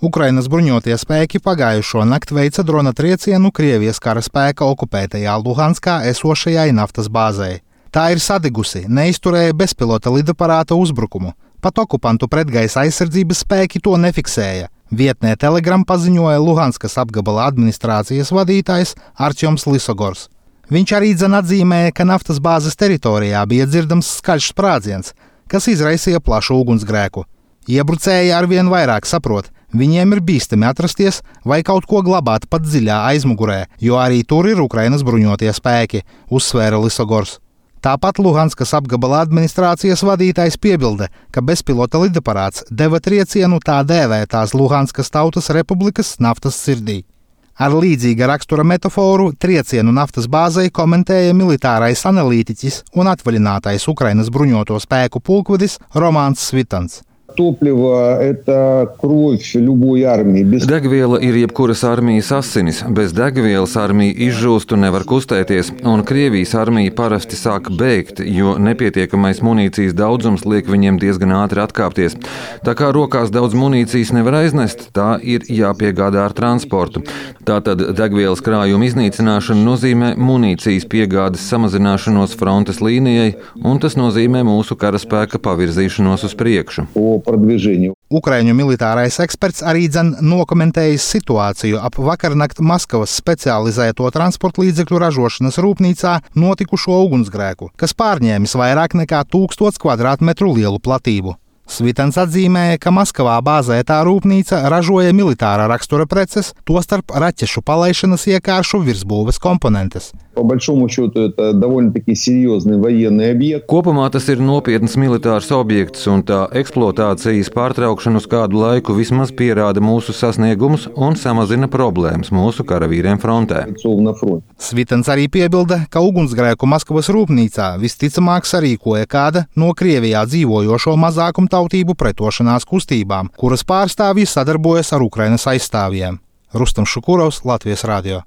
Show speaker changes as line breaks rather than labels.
Ukrainas bruņotie spēki pagājušo nakti veica drona triecienu Krievijas kara spēka okupētajā Luhanskā esošajai naftas bāzei. Tā ir sadegusi, neizturēja bezpilota lidaparāta uzbrukumu. Pat okupantu pretgaisa aizsardzības spēki to nefiksēja. Vietnē Telegram paziņoja Luhanskas apgabala administrācijas vadītājs Arčuns Lisogors. Viņš arī dzen atzīmēja, ka naftas bāzes teritorijā bija dzirdams skaļš sprādziens, kas izraisīja plašu ugunsgrēku. Iebrucēji arvien vairāk saprot, Viņiem ir bīstami atrasties vai kaut ko glabāt pat dziļā aizmugurē, jo arī tur ir Ukrainas bruņotie spēki, uzsvēra Lisogors. Tāpat Luhanskas apgabala administrācijas vadītājs piebilda, ka bezpilota lidaparāts deva triecienu tā dēvētās Luhanskas Tautas Republikas naftas sirdī. Ar līdzīga rakstura metaforu triecienu naftas bāzei komentēja militārais analītiķis un atvaļinātais Ukrainas bruņoto spēku pulkvedis Romāns Svitans.
Topливо – это кровь любой армии. Без...
Degviela ir jebkuras armijas asinis. Bez degvielas armija izžūst un nevar kustēties, un Krievijas armija parasti sāk bēgt, jo nepietiekamais munīcijas daudzums liek viņiem diezgan ātri atkāpties. Tā kā rokās daudz munīcijas nevar aiznest, tā ir jāpiegādā ar transportu. Tātad degvielas krājuma iznīcināšana nozīmē munīcijas piegādes samazināšanos frontes līnijai, un tas nozīmē mūsu karaspēka pavirzīšanos uz priekšu
продвижению. Ukraiņu militārais eksperts arī dzen nokomentējis situāciju ap vakarnakt Maskavas specializēto transporta līdzekļu ražošanas rūpnīcā notikušo ugunsgrēku, kas pārņēmis vairāk nekā 1000 km2 lielu platību. Svitens atzīmēja, ka Maskavā bāzētā rūpnīca ražoja militārā rakstura preces, tostarp raķešu palaišanas iekāršu virsbūves komponentes.
По большому счету это довольно-таки серьезный военный объект.
Kopumā tas ir nopietns militārs objekts, un tā eksploatācijas pārtraukšana uz kādu laiku vismaz pierāda mūsu sasniegumus un samazina problēmas mūsu karavīriem frontē.
Svitens arī piebilda, ka ugunsgrēku Maskavas rūpnīcā visticamāk sarīkoja kāda no Krievijā dzīvojošo mazākumtautību pretošanās kustībām, kuras pārstāvji sadarbojas ar Ukrainas aizstāvjiem. Rustam Šukurovs, Latvijas Rādio.